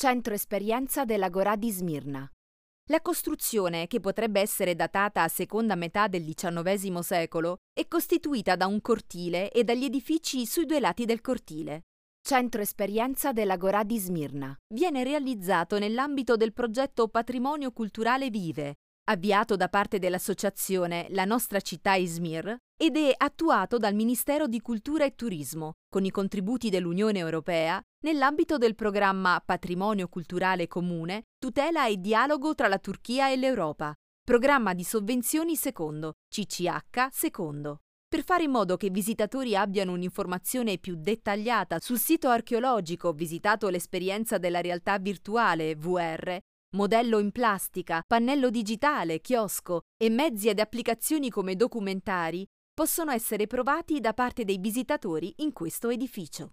Centro esperienza dell'Agorà di Smirna. La costruzione, che potrebbe essere datata a seconda metà del XIX secolo, è costituita da un cortile e dagli edifici sui due lati del cortile. Centro esperienza dell'Agorà di Smirna. Viene realizzato nell'ambito del progetto Patrimonio Culturale Vive, avviato da parte dell'associazione La nostra città Izmir ed è attuato dal Ministero di Cultura e Turismo, con i contributi dell'Unione Europea, nell'ambito del programma Patrimonio Culturale Comune, tutela e dialogo tra la Turchia e l'Europa, programma di sovvenzioni secondo, CCH secondo. Per fare in modo che i visitatori abbiano un'informazione più dettagliata sul sito archeologico visitato l'esperienza della realtà virtuale VR, modello in plastica, pannello digitale, chiosco e mezzi ed applicazioni come documentari, possono essere provati da parte dei visitatori in questo edificio.